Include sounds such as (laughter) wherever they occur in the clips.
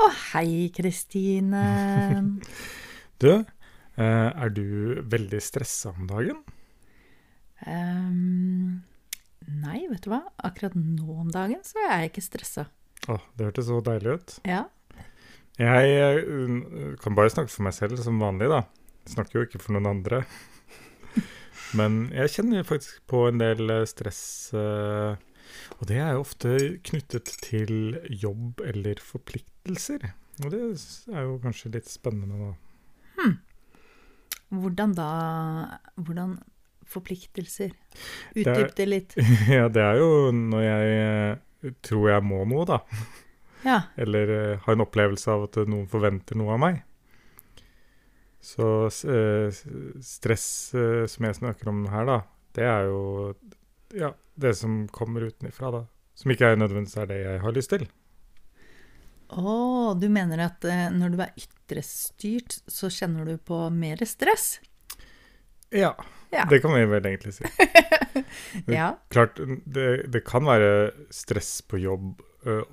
Å, hei, Kristine. (laughs) Du, eh, er du veldig stressa om dagen? Um, nei, vet du hva? Akkurat nå om dagen så er jeg ikke stressa. Å, det hørtes så deilig ut. Ja. Jeg eh, kan bare snakke for meg selv som vanlig, da. Jeg snakker jo ikke for noen andre. (laughs) Men jeg kjenner faktisk på en del eh, stress. eh, Og det er jo ofte knyttet til jobb eller forpliktelser. Og det er jo kanskje litt spennende, da. Hvordan da Hvordan forpliktelser? er- Utdyp det litt. (laughs) Ja, det er jo når jeg eh, tror jeg må noe, da. Ja. Eller uh, har en opplevelse av at noen forventer noe av meg. Så eh, stress uh, som jeg snakker om her, da, det er jo ja, det som kommer utenifra, da. Som ikke er nødvendigvis er det jeg har lyst til. Å, du mener at eh, når du er ytrestyrt, så kjenner du på mer stress? Ja, Ja. det kan vi vel egentlig si. (laughs) Ja. Klart, det, det kan være stress på jobb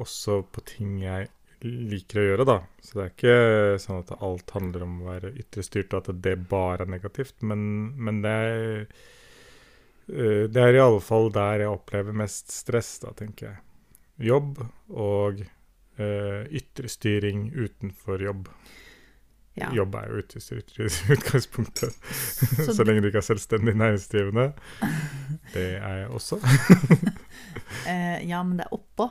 også på ting jeg liker å gjøre, da. Så det er ikke sånn at alt handler om å være ytrestyrt, og at det bare er negativt. Men, men det er Det er i alle fall der jeg opplever mest stress, da, tenker jeg. Jobb og ø, ytre styring utenfor jobb. ja. Jobb er jo ytre (laughs) i utgangspunktet, så, Så- lenge du ikke er selvstendig næringsdrivende. Det er jeg også. (laughs) Eh, ja, men det er oppå.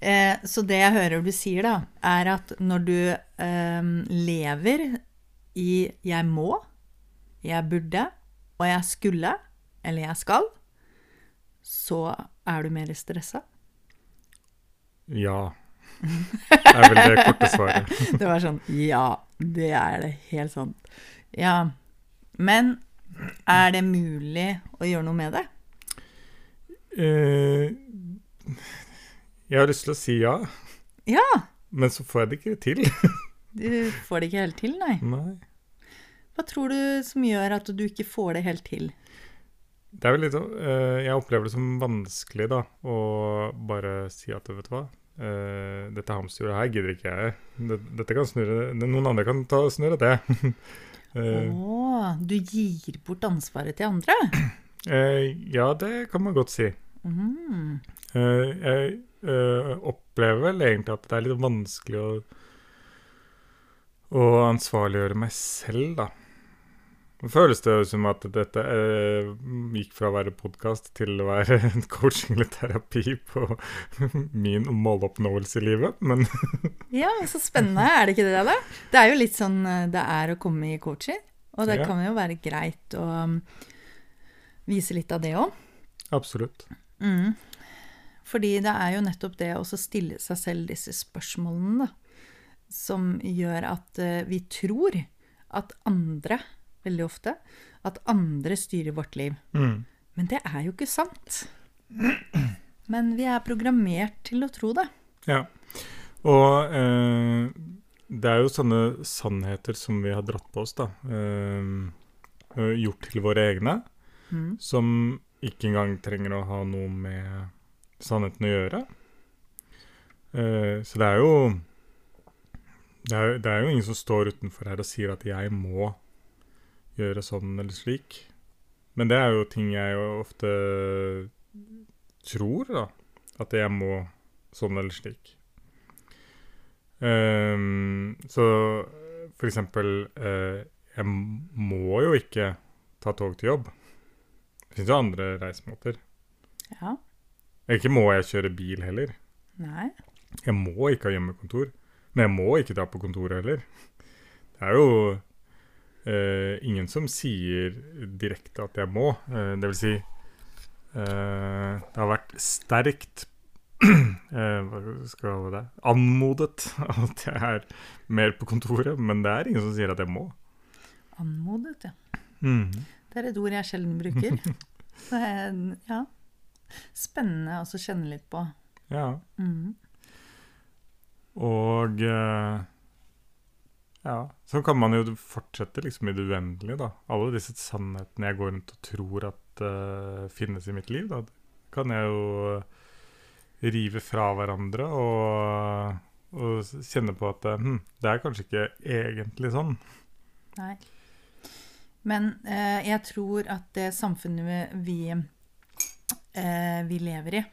Eh, så det jeg hører du sier, da, er at når du eh, lever i 'jeg må', 'jeg burde' og 'jeg skulle' eller 'jeg skal', så er du mer stressa. Ja. Det er vel det korte svaret. (laughs) Det var sånn Ja, det er det. Helt sant. Ja. Men er det mulig å gjøre noe med det? Eh, jeg har lyst til å si ja, Ja. men så får jeg det ikke til. (laughs) Du får det ikke helt til, nei. Nei. Hva tror du som gjør at du ikke får det helt til? Det er vel litt sånn eh, Jeg opplever det som vanskelig, da, å bare si at vet du hva uh, Dette hamsterhjulet her gidder ikke jeg. Det- Dette kan snurre Noen andre kan ta snurre det. (laughs) Eh, oh, du gir bort ansvaret til andre? (clears throat) eh, ja, det kan man godt si. Mm. Eh, jeg eh, opplever vel egentlig at det er litt vanskelig å, å ansvarliggjøre meg selv, da. Føles det som at dette eh, gikk fra å være podkast til å være (laughs) en coaching eller terapi på (laughs) min måloppnåelse i livet, men (laughs) Ja, så spennende. Er det ikke det, da? Det er jo litt sånn eh, det er å komme i coaching. Og det Ja. kan jo være greit å um, vise litt av det òg. absolutt. Mm. Fordi det er jo nettopp det å stille seg selv disse spørsmålene, da, som gjør at eh, vi tror at andre, veldig ofte, at andre styrer vårt liv. Mm. Men det er jo ikke sant. Men vi er programmert til å tro det. Ja. Og eh, det er jo sånne sannheter som vi har dratt på oss, da. Eh, gjort til våre egne. Mm. Som ikke engang trenger å ha noe med sannheten å gjøre. Eh, så det er jo det er, det er jo ingen som står utenfor her og sier at jeg må gjøre sånn eller slik. Men det er jo ting jeg jo ofte tror, da. At jeg må sånn eller slik. Um, så for eksempel uh, Jeg må jo ikke ta tog til jobb. Det finnes jo andre reisemåter. Ja. Ikke må jeg kjøre bil heller. Nei. Jeg må ikke ha hjemmekontor. Men jeg må ikke dra på kontoret heller. Det er jo eh, ingen som sier direkte at jeg må. Uh, det vil si uh, Det har vært sterkt (clears throat) Hva skal jeg kalle det? Anmodet (laughs) at jeg er mer på kontoret, men det er ingen som sier at jeg må. Anmodet, ja. Mm. Det er et ord jeg sjelden bruker. (laughs) Er, ja. Spennende å kjenne litt på. Ja. Mm. Og ja, så kan man jo fortsette liksom i det uendelige, da. Alle disse sannhetene jeg går rundt og tror at uh, finnes i mitt liv, da kan jeg jo rive fra hverandre og, og kjenne på at eh, hm, det er kanskje ikke egentlig sånn. Nei. Men eh, jeg tror at det samfunnet vi, eh, vi lever i,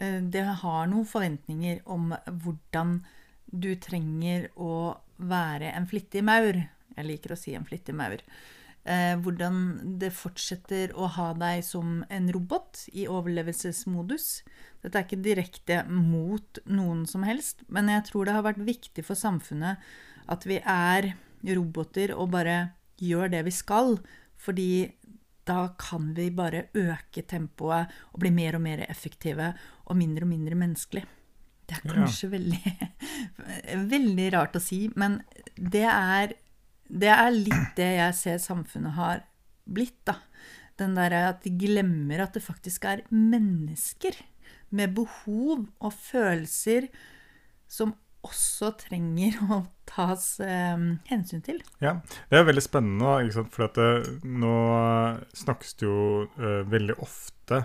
eh, det har noen forventninger om hvordan du trenger å være en flittig maur. Jeg liker å si en flittig maur. Eh, hvordan det fortsetter å ha deg som en robot i overlevelsesmodus. Dette er ikke direkte mot noen som helst, men jeg tror det har vært viktig for samfunnet at vi er roboter og bare gjør det vi skal, fordi da kan vi bare øke tempoet og bli mer og mer effektive og mindre og mindre menneskelig. Det er Ja. kanskje veldig, (laughs) veldig rart å si, men det er, det er litt det jeg ser samfunnet har blitt, da. Den derre at de glemmer at det faktisk er mennesker med behov og følelser som også trenger å tas eh, hensyn til. Ja, det er veldig spennende, for det, nå snakkes det jo eh, veldig ofte,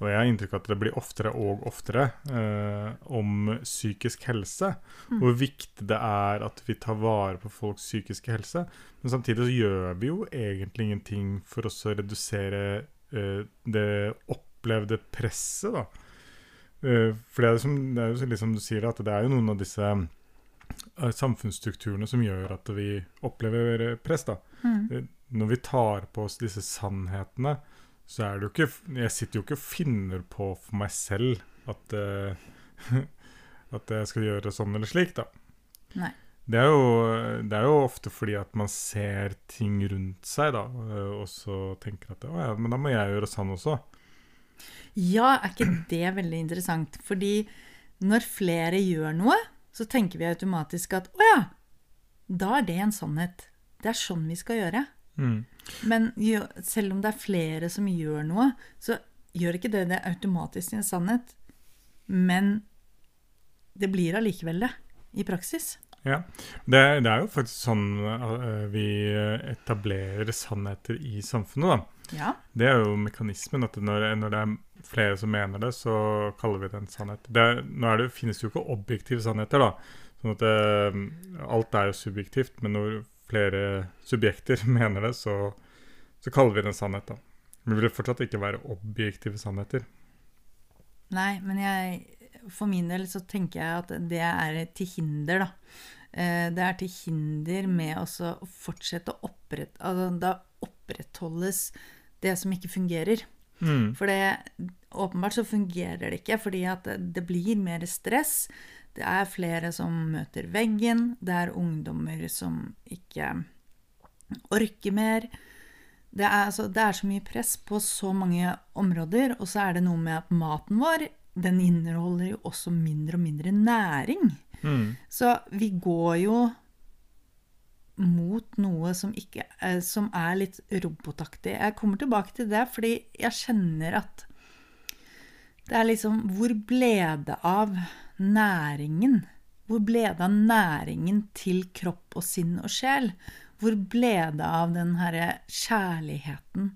og jeg har inntrykk av at det blir oftere og oftere, eh, om psykisk helse. Hvor viktig det er at vi tar vare på folks psykiske helse. Men samtidig så gjør vi jo egentlig ingenting for oss å redusere eh, det opplevde presset, da. Eh, for det er, som, det er jo liksom du sier, at det er jo noen av disse eh, samfunnsstrukturene som gjør at vi opplever eh, press. da. Mm. Når vi tar på oss disse sannhetene, så er det jo ikke Jeg sitter jo ikke og finner på for meg selv at uh, (laughs) At jeg skal gjøre sånn eller slik, da. Nei. Det er, jo, det er jo ofte fordi at man ser ting rundt seg, da, og så tenker at å ja, men da må jeg gjøre sånn også. Ja, er ikke det veldig interessant? Fordi når flere gjør noe, så tenker vi automatisk at å ja, da er det en sannhet. Det er sånn vi skal gjøre. Mm. Men jo, selv om det er flere som gjør noe, så gjør ikke det det automatisk til en sannhet. Men det blir allikevel det, i praksis. Ja. Det, det er jo faktisk sånn eh, vi etablerer sannheter i samfunnet, da. Ja. Det er jo mekanismen. at når, når det er flere som mener det, så kaller vi det en sannhet. Det, nå er det, finnes det jo ikke objektive sannheter, da. Sånn at det, alt er jo subjektivt, men når flere subjekter (laughs) mener det, så, så kaller vi det en sannhet, da. Men det vil fortsatt ikke være objektive sannheter. Nei, men jeg, for min del så tenker jeg at det er til hinder, da. Eh, Det er til hinder med å fortsette å opprette... Altså, da opprettholdes det som ikke fungerer. Mm. For det, åpenbart så fungerer det ikke, fordi at det, det blir mer stress. Det er flere som møter veggen. Det er ungdommer som ikke orker mer. Det er, altså, det er så mye press på så mange områder, og så er det noe med at maten vår den inneholder jo også mindre og mindre næring. Mm. Så vi går jo mot noe som, ikke, eh, som er litt robotaktig. Jeg kommer tilbake til det, fordi jeg kjenner at det er liksom Hvor ble det av næringen? Hvor ble det av næringen til kropp og sinn og sjel? Hvor ble det av den herre kjærligheten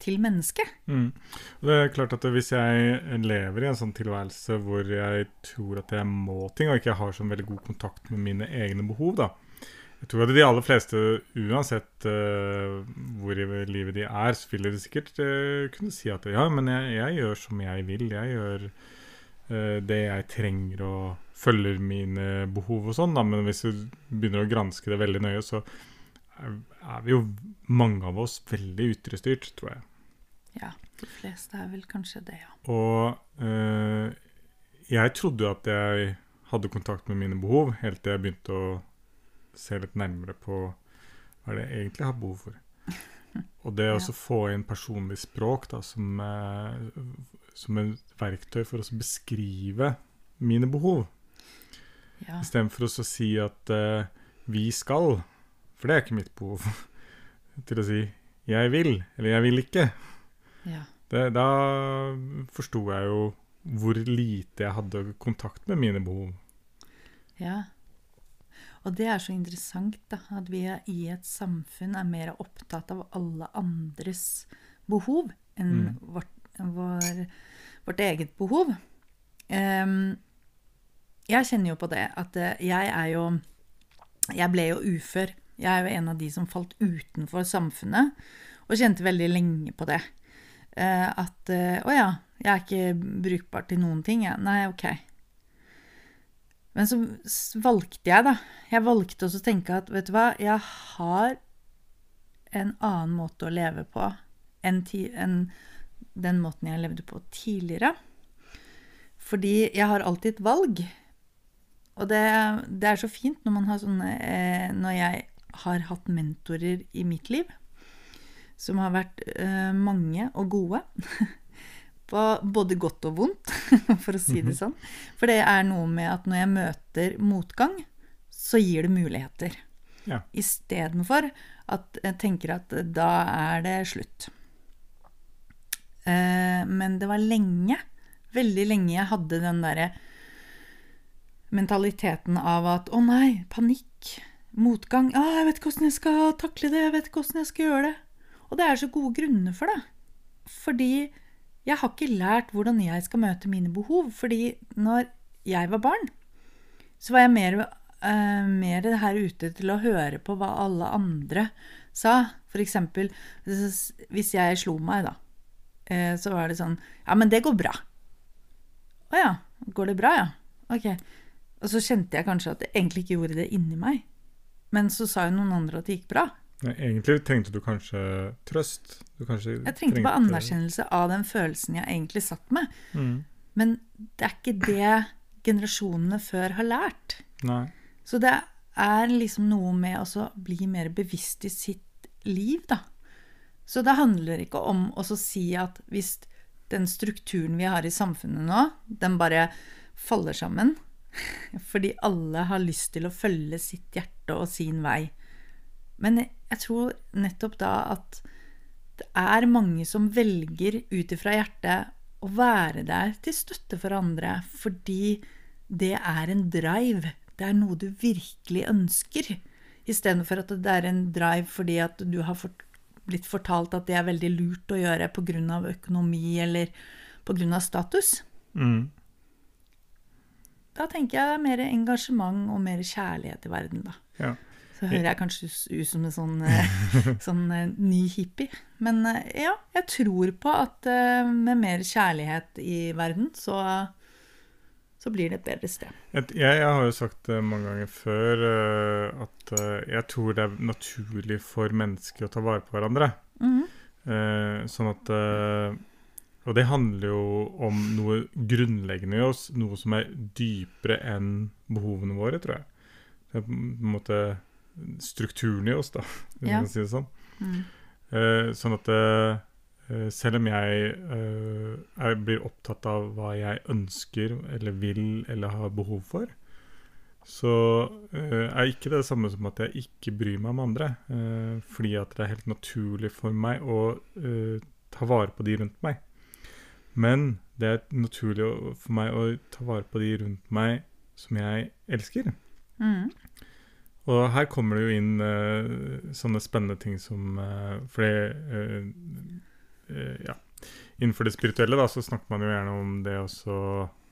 til mennesket? Mm. Det er klart at Hvis jeg lever i en sånn tilværelse hvor jeg tror at jeg må ting, og ikke har sånn veldig god kontakt med mine egne behov, da Jeg tror at de aller fleste, uansett uh, hvor i livet de er, så vil de sikkert uh, kunne si at ja, men jeg, jeg gjør som jeg vil. Jeg gjør det jeg trenger og følger mine behov og sånn. Men hvis du begynner å granske det veldig nøye, så er, er vi jo mange av oss veldig ytrestyrt, tror jeg. Ja, de fleste er vel kanskje det, ja. Og eh, jeg trodde jo at jeg hadde kontakt med mine behov, helt til jeg begynte å se litt nærmere på hva det jeg egentlig har behov for. (laughs) Og det å Ja. få inn personlig språk da, som, eh, som et verktøy for å beskrive mine behov, Ja. istedenfor å si at uh, vi skal, for det er ikke mitt behov, (laughs) til å si jeg vil, eller jeg vil ikke. ja. Det, da forsto jeg jo hvor lite jeg hadde kontakt med mine behov. Ja. Og det er så interessant, da, at vi i et samfunn er mer opptatt av alle andres behov enn vårt, vår, vårt eget behov. Jeg kjenner jo på det at eh, jeg er jo Jeg ble jo ufør. Jeg er jo en av de som falt utenfor samfunnet, og kjente veldig lenge på det. Eh, at eh, Å ja, jeg er ikke brukbar til noen ting, jeg. Nei, ok. Men så valgte jeg, da. Jeg valgte også å tenke at vet du hva, jeg har en annen måte å leve på enn ti enn den måten jeg levde på tidligere. Fordi jeg har alltid et valg. Og det, det er så fint når man har sånne eh, Når jeg har hatt mentorer i mitt liv, som har vært eh, mange og gode. (laughs) På både godt og vondt, (laughs) for å si det sånn. For det er noe med at når jeg møter motgang, så gir det muligheter. Ja. Istedenfor at jeg tenker at da er det slutt. Eh, men det var lenge, veldig lenge jeg hadde den derre mentaliteten av at å nei, panikk, motgang ah, 'Jeg vet ikke hvordan jeg skal takle det, jeg vet ikke hvordan jeg skal gjøre det.' Og det er så gode grunner for det. Fordi jeg har ikke lært hvordan jeg skal møte mine behov. Fordi når jeg var barn, så var jeg mer, uh, mer her ute til å høre på hva alle andre sa. Eksempel hvis jeg slo meg, da. Eh, Så var det sånn Ja, men det går bra. Å ja. Går det bra, ja? Ok. Og så kjente jeg kanskje at det egentlig ikke gjorde det inni meg. Men så sa jo noen andre at det gikk bra. Nei, Egentlig trengte du kanskje trøst. Du kanskje Jeg trengte bare anerkjennelse av den følelsen jeg egentlig satt med. Mm. Men det er ikke det generasjonene før har lært. Nei. Så det er liksom noe med å bli mer bevisst i sitt liv, da. Så det handler ikke om å si at hvis den strukturen vi har i samfunnet nå, den bare faller sammen (laughs) fordi alle har lyst til å følge sitt hjerte og sin vei. Men jeg tror nettopp da at det er mange som velger ut ifra hjertet å være der til støtte for andre, fordi det er en drive. Det er noe du virkelig ønsker. Istedenfor at det er en drive fordi at du har fått, blitt fortalt at det er veldig lurt å gjøre pga. økonomi eller pga. status. Mm. Da tenker jeg det er mer engasjement og mer kjærlighet i verden, da. Ja. Så hører jeg kanskje ut som en sånn, eh, (laughs) sånn eh, ny hippie. Men eh, ja, jeg tror på at med mer kjærlighet i verden, så, så blir det et bedre sted. Jeg, jeg har jo sagt det mange ganger før eh, at eh, jeg tror det er naturlig for mennesker å ta vare på hverandre. Mm Eh, sånn at eh, Og det handler jo om noe grunnleggende i oss, noe som er dypere enn behovene våre, tror jeg. Det er på en måte strukturen i oss, da, hvis Ja. man kan si det sånn. Mm. Eh, sånn at eh, selv om jeg eh, er, blir opptatt av hva jeg ønsker eller vil eller har behov for, så eh, er ikke det det samme som at jeg ikke bryr meg om andre. eh, fordi at det er helt naturlig for meg å eh, ta vare på de rundt meg. Men det er naturlig for meg å ta vare på de rundt meg som jeg elsker. Mm. Og her kommer det jo inn uh, sånne spennende ting som uh, Fordi eh, eh, Ja. Innenfor det spirituelle da, så snakker man jo gjerne om det også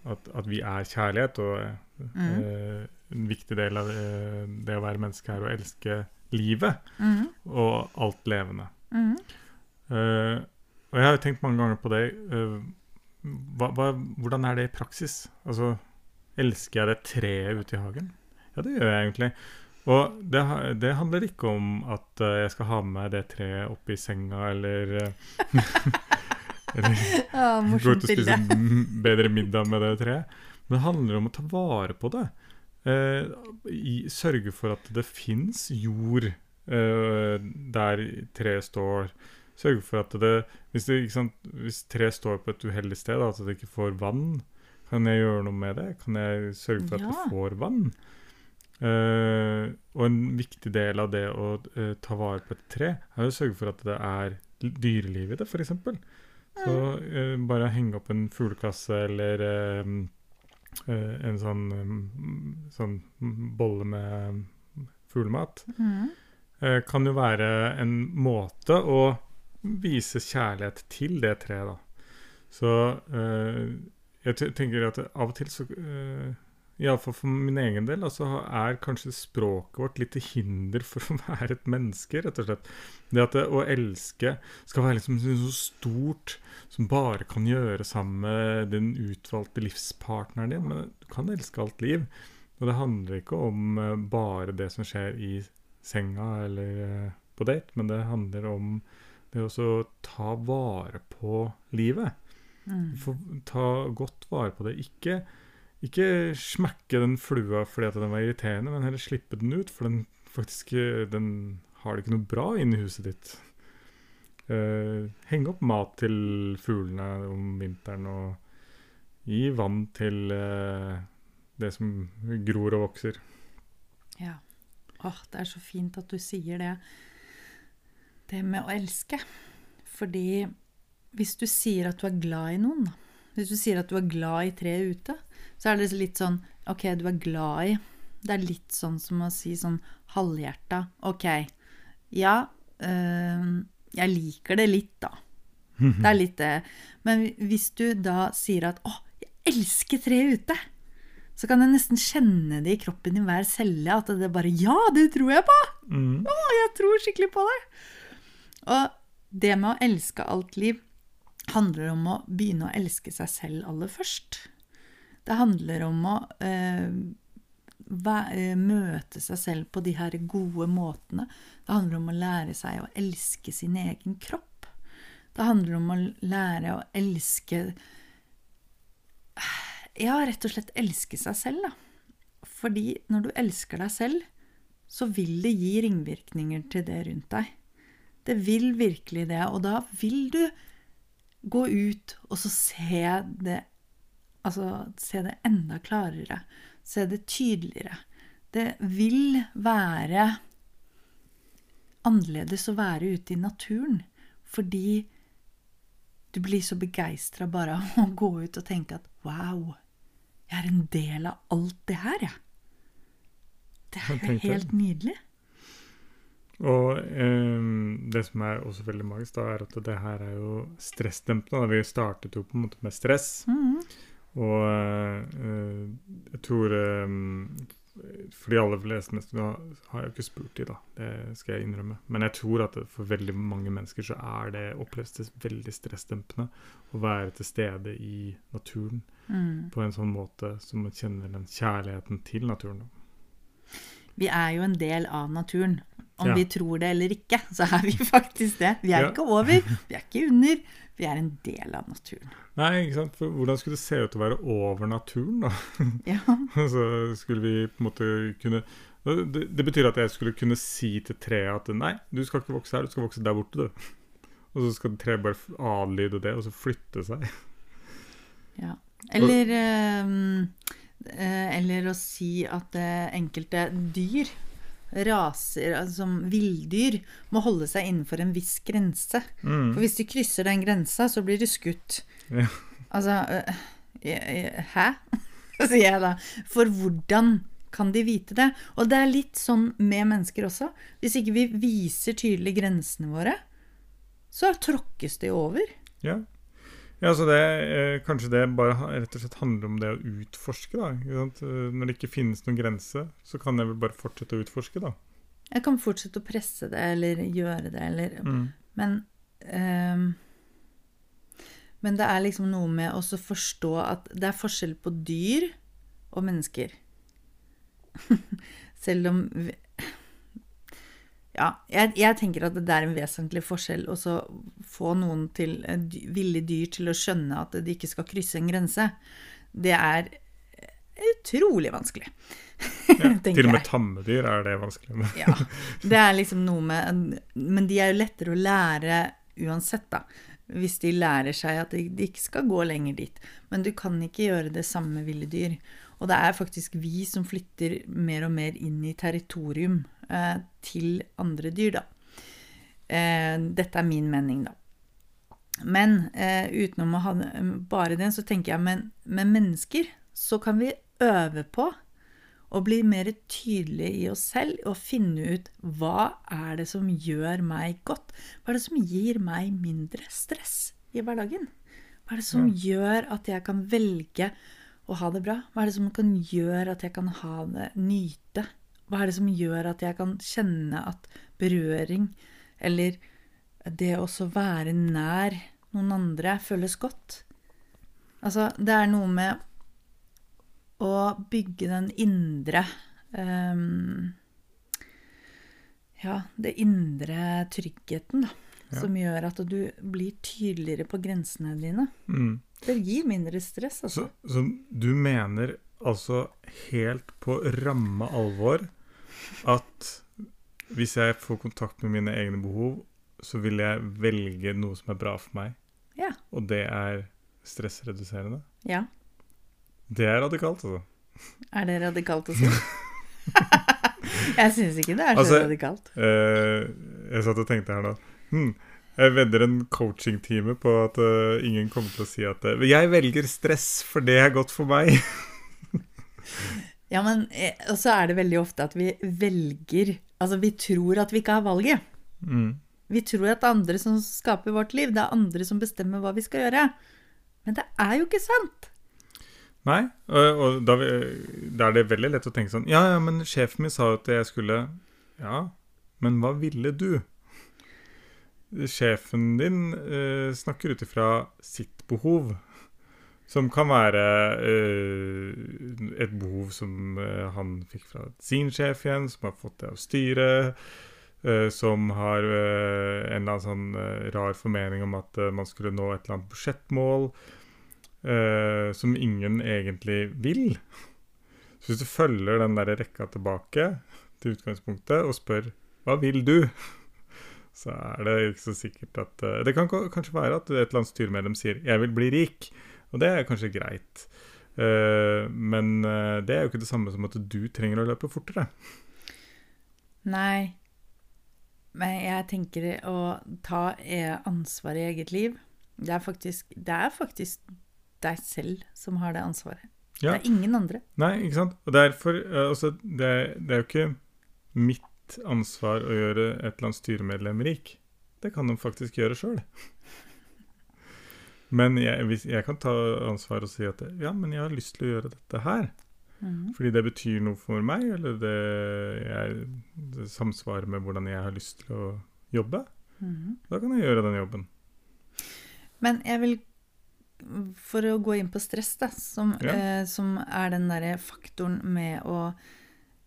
at, at vi er kjærlighet. Og eh, en viktig del av det, det å være menneske er å elske livet mm. og alt levende. Mm. Eh, og jeg har jo tenkt mange ganger på det. eh, hva, hva, hvordan er det i praksis? Altså, elsker jeg det treet ute i hagen? Ja, det gjør jeg egentlig. Og det, det handler ikke om at eh, jeg skal ha med meg det treet opp i senga, eller eh, (laughs) Eller Ja, gå ut og spise bedre middag med det treet. Men det handler om å ta vare på det. Eh, i, sørge for at det fins jord eh, der treet står. Sørge for at det Hvis, det, sant, hvis treet står på et uheldig sted, at det ikke får vann, kan jeg gjøre noe med det? Kan jeg sørge for at Ja. det får vann? Eh, og en viktig del av det å uh, ta vare på et tre, er å sørge for at det er dyreliv i det, f.eks. Så uh, bare henge opp en fuglekasse eller en sånn, um, sånn bolle med fuglemat Mm. kan jo være en måte å vise kjærlighet til det treet, da. Så jeg tenker at av og til så uh, Iallfall for min egen del, altså, er kanskje språket vårt litt til hinder for å (laughs) være et menneske, rett og slett. Det at det, å elske skal være liksom så stort som bare kan gjøre sammen med den utvalgte livspartneren din. Men du kan elske alt liv. Og det handler ikke om eh, bare det som skjer i senga eller eh, på date, men det handler om det å ta vare på livet. Mm. Ta godt vare på det. Ikke, ikke smekke den flua fordi at den var irriterende, men heller slippe den ut, for den faktisk eh, den har det ikke noe bra inni huset ditt. Uh, heng opp mat til fuglene om vinteren, og gi vann til uh, det som gror og vokser. Ja. Åh, det er så fint at du sier det. Det med å elske. Fordi hvis du sier at du er glad i noen, da. Hvis du sier at du er glad i treet ute, så er det litt sånn Ok, du er glad i Det er litt sånn som å si sånn halvhjerta Ok, ja, øh, jeg liker det litt, da. (laughs) Det er litt det. Men hvis du da sier at 'Å, jeg elsker treet ute', så kan jeg nesten kjenne det i kroppen i hver celle. At det bare 'Ja, det tror jeg på!' Mm. Å, jeg tror skikkelig på det! Og det med å elske alt liv handler om å begynne å elske seg selv aller først. Det handler om å eh, eh, møte seg selv på de her gode måtene. Det handler om å lære seg å elske sin egen kropp. Det handler om å lære å elske Ja, rett og slett elske seg selv, da. Fordi når du elsker deg selv, så vil det gi ringvirkninger til det rundt deg. Det vil virkelig det, og da vil du gå ut og så se det Altså se det enda klarere. Se det tydeligere. Det vil være annerledes å være ute i naturen, fordi du blir så begeistra bare av å gå ut og tenke at wow, jeg er en del av alt det her, jeg. Det er jo helt nydelig. Og um, det som er også veldig magisk, da, er at det her er jo stressdempende. Vi startet jo på en måte med stress. Mhm. Og uh, jeg tror um, For de aller fleste menneskene har jeg jo ikke spurt de, da. Det skal jeg innrømme. Men jeg tror at for veldig mange mennesker så er det oppleves det veldig stressdempende å være til stede i naturen Mm. på en sånn måte som man kjenner den kjærligheten til naturen. Vi er jo en del av naturen. Om Ja. vi tror det eller ikke, så er vi (laughs) faktisk det. Vi er Ja. ikke over, vi er ikke under. Vi er en del av naturen. Nei, ikke sant? For hvordan skulle det se ut å være over naturen, da? (laughs) Ja. Så skulle vi på en måte kunne det, det betyr at jeg skulle kunne si til treet at nei, du skal ikke vokse her, du skal vokse der borte, du. (laughs) Og så skal treet bare adlyde det, og så flytte seg. ja. Eller, og, eh, eller å si at eh, enkelte dyr, raser, altså som villdyr, må holde seg innenfor en viss grense. Mm. For hvis de krysser den grensa, så blir de skutt. Ja. Altså øh, Hæ? (laughs) sier jeg da. For hvordan kan de vite det? Og det er litt sånn med mennesker også. Hvis ikke vi viser tydelig grensene våre, så tråkkes de over. Ja. Ja, så det eh, Kanskje det bare rett og slett handler om det å utforske, da. Eh, Når det ikke finnes noen grense, så kan jeg vel bare fortsette å utforske, da. Jeg kan fortsette å presse det eller gjøre det, eller Mm. Men eh, Men det er liksom noe med å forstå at det er forskjell på dyr og mennesker. (laughs) Selv om Ja, jeg, jeg tenker at det er en vesentlig forskjell å få noen til ville dyr til å skjønne at de ikke skal krysse en grense. Det er utrolig vanskelig. (laughs) Ja, til og med tamme tammedyr er det vanskelig. Ja, det er liksom noe med Men de er jo lettere å lære uansett, da. Hvis de lærer seg at de de ikke skal gå lenger dit. Men du kan ikke gjøre det samme med ville dyr. Og det er faktisk vi som flytter mer og mer inn i territorium eh, til andre dyr, da. Eh, dette er min mening, da. Men eh, utenom å ha bare det, så tenker jeg med, med mennesker så kan vi øve på å bli mer tydelige i oss selv og finne ut hva er det som gjør meg godt? Hva er det som gir meg mindre stress i hverdagen? Hva er det som gjør at jeg kan velge å ha det bra? Hva er det som kan gjøre at jeg kan ha det, nyte? Hva er det som gjør at jeg kan kjenne at berøring eller det å også være nær noen andre føles godt? Altså, det er noe med å bygge den indre um, Ja, det indre tryggheten, da. Ja. Som gjør at du blir tydeligere på grensene dine. Mm. Det gir mindre stress, Så, altså. så du mener altså helt på ramme alvor at hvis jeg får kontakt med mine egne behov, så vil jeg velge noe som er bra for meg, Ja. og det er stressreduserende? ja. Det er radikalt, altså. Er det radikalt å si? (laughs) jeg syns ikke det er så Altså, radikalt. Eh, jeg satt og tenkte her nå hm, Jeg vedder en coachingtime på at uh, ingen kommer til å si at uh, Jeg velger stress, for det er godt for meg. (laughs) Ja, men eh, Og så er det veldig ofte at vi velger Altså, vi tror at vi ikke har valget. Mm. Vi tror at det er andre som skaper vårt liv. Det er andre som bestemmer hva vi skal gjøre. Men det er jo ikke sant. Nei, og, og da, da er det veldig lett å tenke sånn Ja, ja, men sjefen min sa jo at jeg skulle Ja, men hva ville du? Sjefen din eh, snakker ut ifra sitt behov. Som kan være uh, et behov som uh, han fikk fra sin sjef igjen, som har fått det av styret. Uh, som har en eller annen sånn rar formening om at man skulle nå et eller annet budsjettmål som ingen egentlig vil. Så hvis du følger den der rekka tilbake til utgangspunktet og spør hva vil du, (laughs) så er det ikke så sikkert at Det kan kanskje være at et eller annet styremedlem sier 'jeg vil bli rik', og det er kanskje greit. Eh, men eh, det er jo ikke det samme som at du trenger å løpe fortere. Nei. Men jeg tenker å ta eh, ansvar i eget liv. Det er faktisk, det er faktisk deg selv som har det ansvaret. Ja. Det er ingen andre. Nei, ikke sant? Og derfor altså, det, det er jo ikke mitt ansvar å gjøre et eller annet styremedlem rik. Det kan de faktisk gjøre sjøl. Men jeg, hvis, jeg kan ta ansvar og si at ja, men jeg har lyst til å gjøre dette her. Mm. Fordi det betyr noe for meg, eller det, jeg, det samsvarer med hvordan jeg har lyst til å jobbe. Mm. Da kan jeg gjøre den jobben. Men jeg vil For å gå inn på stress, da, som, Ja. eh, som er den derre faktoren med å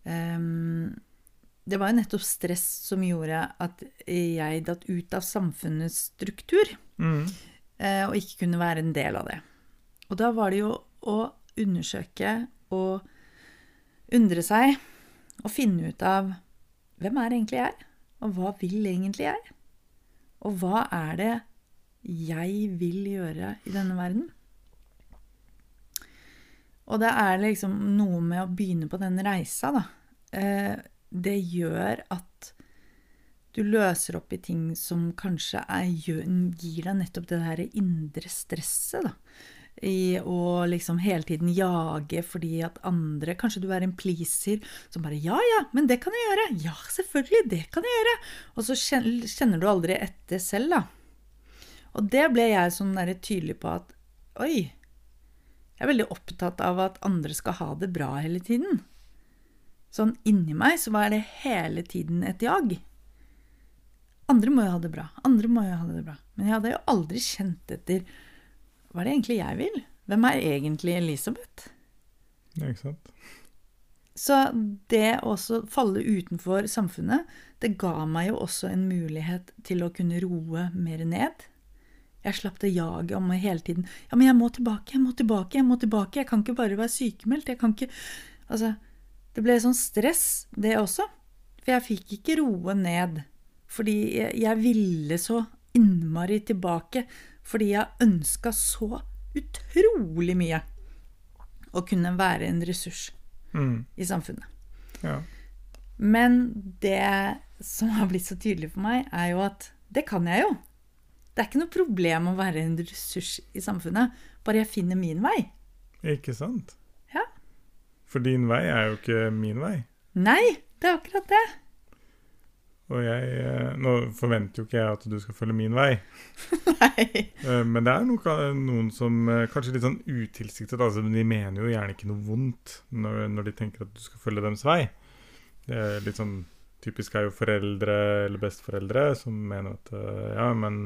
eh, Det var jo nettopp stress som gjorde at jeg datt ut av samfunnets struktur. Mm. Eh, og ikke kunne være en del av det. Og da var det jo å undersøke og undre seg og finne ut av hvem er egentlig jeg, og hva vil egentlig jeg? Og hva er det jeg vil gjøre i denne verden? Og det er liksom noe med å begynne på den reisa, da. Eh, det gjør at du løser opp i ting som kanskje er, gir deg nettopp det der indre stresset, da. I å liksom hele tiden jage fordi at andre Kanskje du er en pleaser som bare Ja, ja, men det kan jeg gjøre. Ja, selvfølgelig, det kan jeg gjøre. Og så kjenner du aldri etter selv, da. Og det ble jeg sånn tydelig på at Oi, jeg er veldig opptatt av at andre skal ha det bra hele tiden. Sånn inni meg så var det hele tiden et jag. Andre må jo ha det bra. Andre må jo ha det bra. Men jeg hadde jo aldri kjent etter hva er det egentlig jeg vil? Hvem er egentlig Elisabeth? Ja, ikke sant? Så det å også falle utenfor samfunnet, det ga meg jo også en mulighet til å kunne roe mer ned. Jeg slapp det jaget om hele tiden Ja, men jeg må tilbake, jeg må tilbake, jeg må tilbake. Jeg kan ikke bare være sykemeldt. Jeg kan ikke Altså, det ble sånn stress, det også. For jeg fikk ikke roe ned. Fordi jeg, ville så innmari tilbake. Fordi jeg ønska så utrolig mye å kunne være en ressurs Mm. i samfunnet. Ja. Men det som har blitt så tydelig for meg, er jo at det kan jeg jo. Det er ikke noe problem å være en ressurs i samfunnet, bare jeg finner min vei. Ikke sant? Ja. For din vei er jo ikke min vei. Nei, det er akkurat det. Og jeg eh, Nå forventer jo ikke jeg at du skal følge min vei, (laughs) Nei. eh, men det er nok eh, noen som eh, kanskje litt sånn utilsiktet altså De mener jo gjerne ikke noe vondt når, når de tenker at du skal følge deres vei. Det er litt sånn typisk er jo foreldre eller besteforeldre som mener at ja, men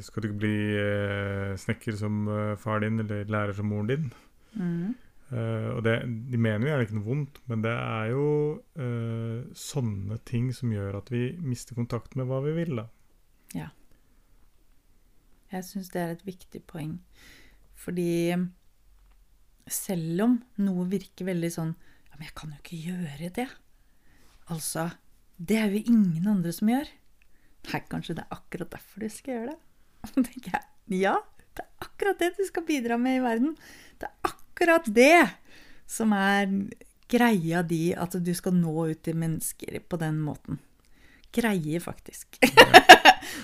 skal du ikke bli snekker som far din eller lærer som moren din? Mm. Eh, og det, De mener jo gjerne ikke noe vondt, men det er jo uh, sånne ting som gjør at vi mister kontakt med hva vi vil. da. Ja. Jeg syns det er et viktig poeng. Fordi selv om noe virker veldig sånn Ja, men jeg kan jo ikke gjøre det. Altså, det er jo ingen andre som gjør. Nei, kanskje det er akkurat derfor du skal gjøre det. (laughs) Da tenker jeg, ja, det er akkurat det du skal bidra med i verden. Det er akkurat det som er greia di, at du skal nå ut til mennesker på den måten. Greie, faktisk. ja.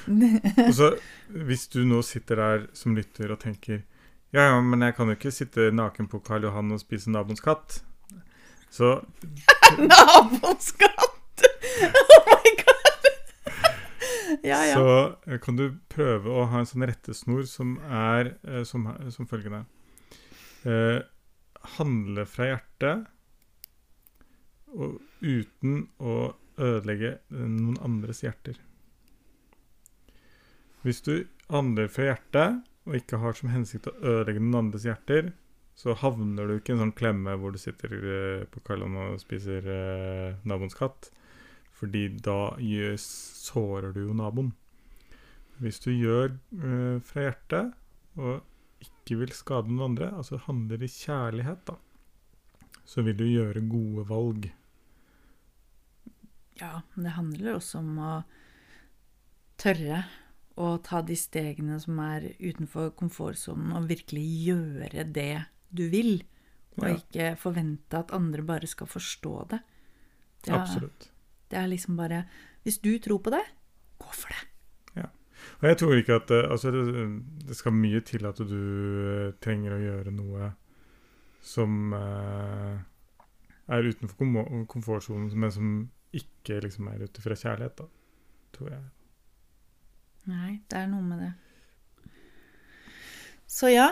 (laughs) så Hvis du nå sitter der som lytter og tenker ja, ja, men jeg kan jo ikke sitte naken på Karl Johan og spise naboens katt. Så (laughs) Naboens katt! (laughs) Oh my god! Ja, ja. så eh, kan du prøve å ha en sånn rettesnor som er eh, som, som følgende eh, Handle fra hjertet og uten å ødelegge eh, noen andres hjerter. Hvis du handler fra hjertet og ikke har som hensikt å ødelegge noen andres hjerter, så havner du ikke i en sånn klemme hvor du sitter eh, på Karlan og spiser eh, naboens katt. Fordi da sårer du jo naboen. Hvis du gjør eh, fra hjertet og ikke vil skade noen andre, altså handler i kjærlighet, da, så vil du gjøre gode valg. Ja, men det handler også om å tørre å ta de stegene som er utenfor komfortsonen, og virkelig gjøre det du vil. Og Ja. ikke forvente at andre bare skal forstå det. Det er, Absolutt. det er liksom bare Hvis du tror på det, gå for det. Og jeg tror ikke at eh, altså det, skal mye til at du eh, trenger å gjøre noe som eh, er utenfor kom komfortsonen, men som ikke liksom er ute fra kjærlighet, da. Tror jeg. Nei, det er noe med det. Så ja,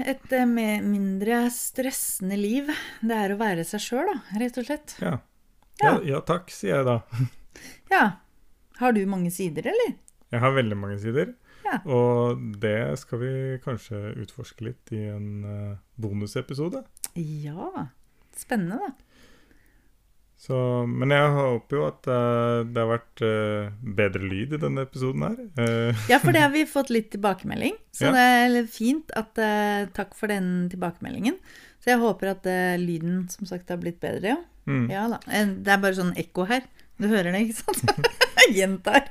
et eh, mindre stressende liv, det er å være seg sjøl, da, rett og slett. Ja. Ja. Ja, ja takk, sier jeg da. (laughs) Ja. Har du mange sider, eller? Jeg har veldig mange sider, Ja. og det skal vi kanskje utforske litt i en eh, bonusepisode. Ja. Spennende, da. Så, men jeg håper jo at eh, det har vært eh, bedre lyd i denne episoden her. Ja, for det har (laughs) vi fått litt tilbakemelding. Så Ja. det er fint at Takk for den tilbakemeldingen. Så jeg håper at lyden som sagt har blitt bedre, ja. mm. Ja da. Det er bare sånn ekko her. Du hører det, ikke sant? (laughs) (laughs) Gjentar.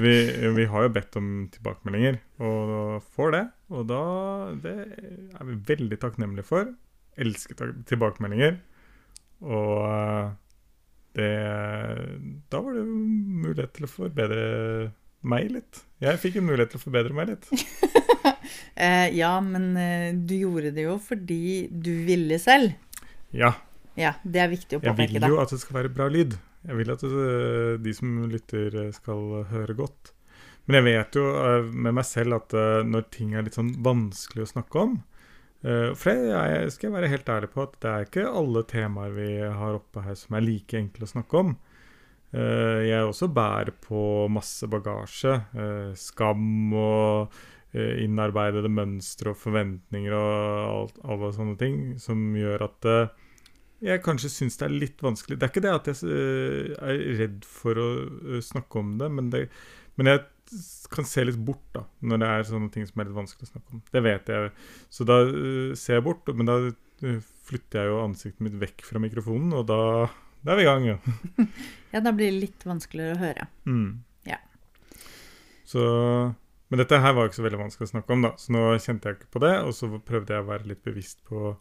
Vi, vi har jo bedt om tilbakemeldinger, og får det. Og da Det er vi veldig takknemlige for. Elsker tilbakemeldinger. Og eh, det Da var det mulighet til å forbedre meg litt. Jeg fikk en mulighet til å forbedre meg litt. (laughs) Eh, ja, men eh, du gjorde det jo fordi du ville selv. Ja. Ja, det er viktig å Jeg vil jo at det skal være bra lyd. Jeg vil at de som lytter, eh, skal høre godt. Men jeg vet jo eh, med meg selv at eh, når ting er litt sånn vanskelig å snakke om eh, For jeg, skal være helt ærlig på at det er ikke alle temaer vi har oppe her som er like enkle å snakke om. Eh, Jeg også bærer på masse bagasje. eh, Skam og eh, innarbeidede mønstre og forventninger og alt, alle sånne ting som gjør at eh, jeg kanskje syns det er litt vanskelig. Det er ikke det at jeg eh, er redd for å eh, snakke om det, men, det, men jeg kan se litt bort da, når det er sånne ting som er litt vanskelig å snakke om. Det vet jeg. Så da eh, ser jeg bort, men da flytter jeg jo ansiktet mitt vekk fra mikrofonen, og da, da er vi i gang, ja. (laughs) Ja, da blir det litt vanskeligere å høre. Mm. Ja. Så Men dette her var ikke så veldig vanskelig å snakke om, da, så nå kjente jeg ikke på det, og så prøvde jeg å være litt bevisst på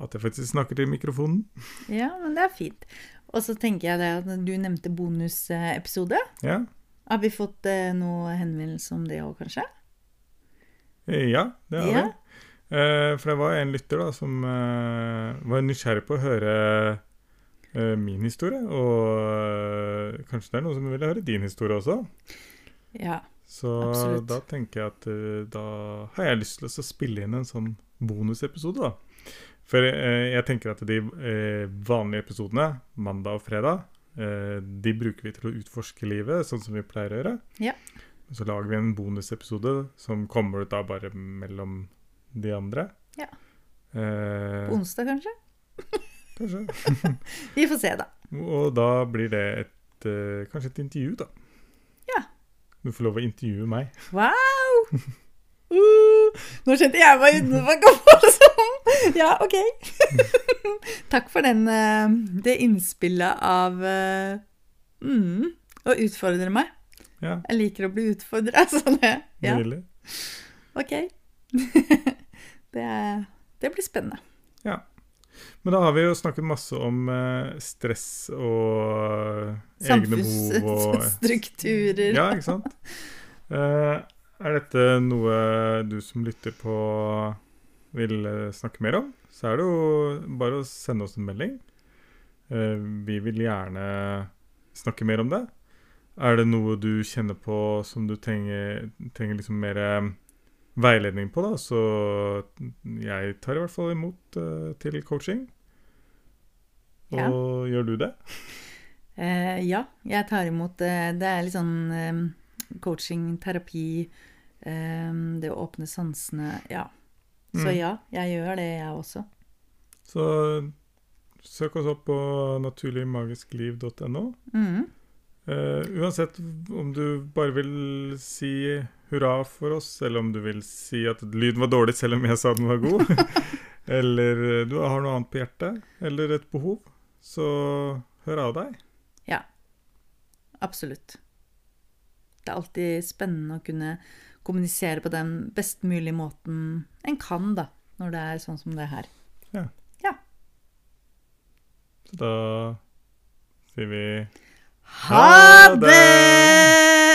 at jeg faktisk snakker til mikrofonen. Ja, men det er fint. Og så tenker jeg det at du nevnte bonusepisode. Ja, Har vi fått eh, noe henvendelse om det òg, kanskje? Eh, ja det har Ja. vi. Eh, for det var en lytter da som eh, var nysgjerrig på å høre eh, min historie, og eh, kanskje det er noen som vil høre din historie også. Ja. Så Absolutt. da tenker jeg at da har jeg lyst til å spille inn en sånn bonusepisode, da. For eh, jeg tenker at de eh, vanlige episodene, mandag og fredag, eh, de bruker vi til å utforske livet, sånn som vi pleier å gjøre. Ja. Så lager vi en bonusepisode som kommer ut da bare mellom de andre. Ja. Eh, På onsdag, kanskje? kanskje. (laughs) Vi får se, da. Og da blir det et, eh, kanskje et intervju, da. Ja. Du får lov å intervjue meg. Wow! (laughs) Uh, nå kjente jeg meg utenfor komfortsonen. (laughs) Ja, OK. (laughs) Takk for den, eh, det innspillet av eh, mm, å utfordre meg. Ja, Jeg liker å bli utfordra, (laughs) Sånn, Ja, Nydelig. OK. Det, det blir spennende. Ja. Men da har vi jo snakket masse om eh, stress og egne behov og Samfunnsstrukturer. Ja, ikke sant? Er dette noe du som lytter på vil eh, snakke mer om, så er det jo bare å sende oss en melding. Eh, vi vil gjerne snakke mer om det. Er det noe du kjenner på som du trenger, trenger liksom mer eh, veiledning på, da, så jeg tar i hvert fall imot til coaching. Ja. Og gjør du det? (laughs) Ja, jeg tar imot det. Det er litt sånn coaching, terapi, det å åpne sansene. Ja. Så Mm. ja, jeg gjør det, jeg også. Så søk oss opp på naturligmagiskliv.no. Mm. Eh, uansett om du bare vil si hurra for oss, eller om du vil si at lyden var dårlig selv om jeg sa den var god, (laughs) eller du har noe annet på hjertet, eller et behov, så hør av deg. Ja. Absolutt. Det er alltid spennende å kunne kommunisere på den best mulige måten en kan, da, når det er sånn som det er her. Så da sier vi Ha det!